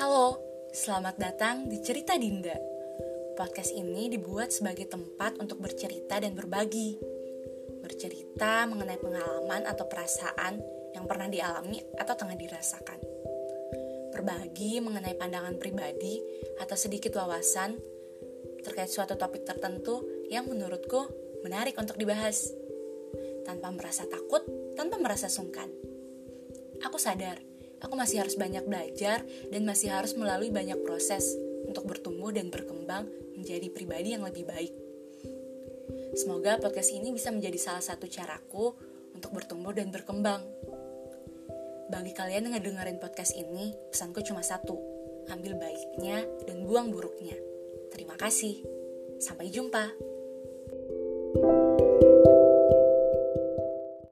Halo, selamat datang di Cerita Dinda. Podcast ini dibuat sebagai tempat untuk bercerita dan berbagi. Bercerita mengenai pengalaman atau perasaan yang pernah dialami atau tengah dirasakan. Berbagi mengenai pandangan pribadi atau sedikit wawasan terkait suatu topik tertentu yang menurutku menarik untuk dibahas. Tanpa merasa takut, tanpa merasa sungkan. Aku sadar, aku masih harus banyak belajar dan masih harus melalui banyak proses untuk bertumbuh dan berkembang menjadi pribadi yang lebih baik. Semoga podcast ini bisa menjadi salah satu caraku untuk bertumbuh dan berkembang. Bagi kalian yang ngedengerin podcast ini, pesanku cuma satu, ambil baiknya dan buang buruknya. Terima kasih. Sampai jumpa.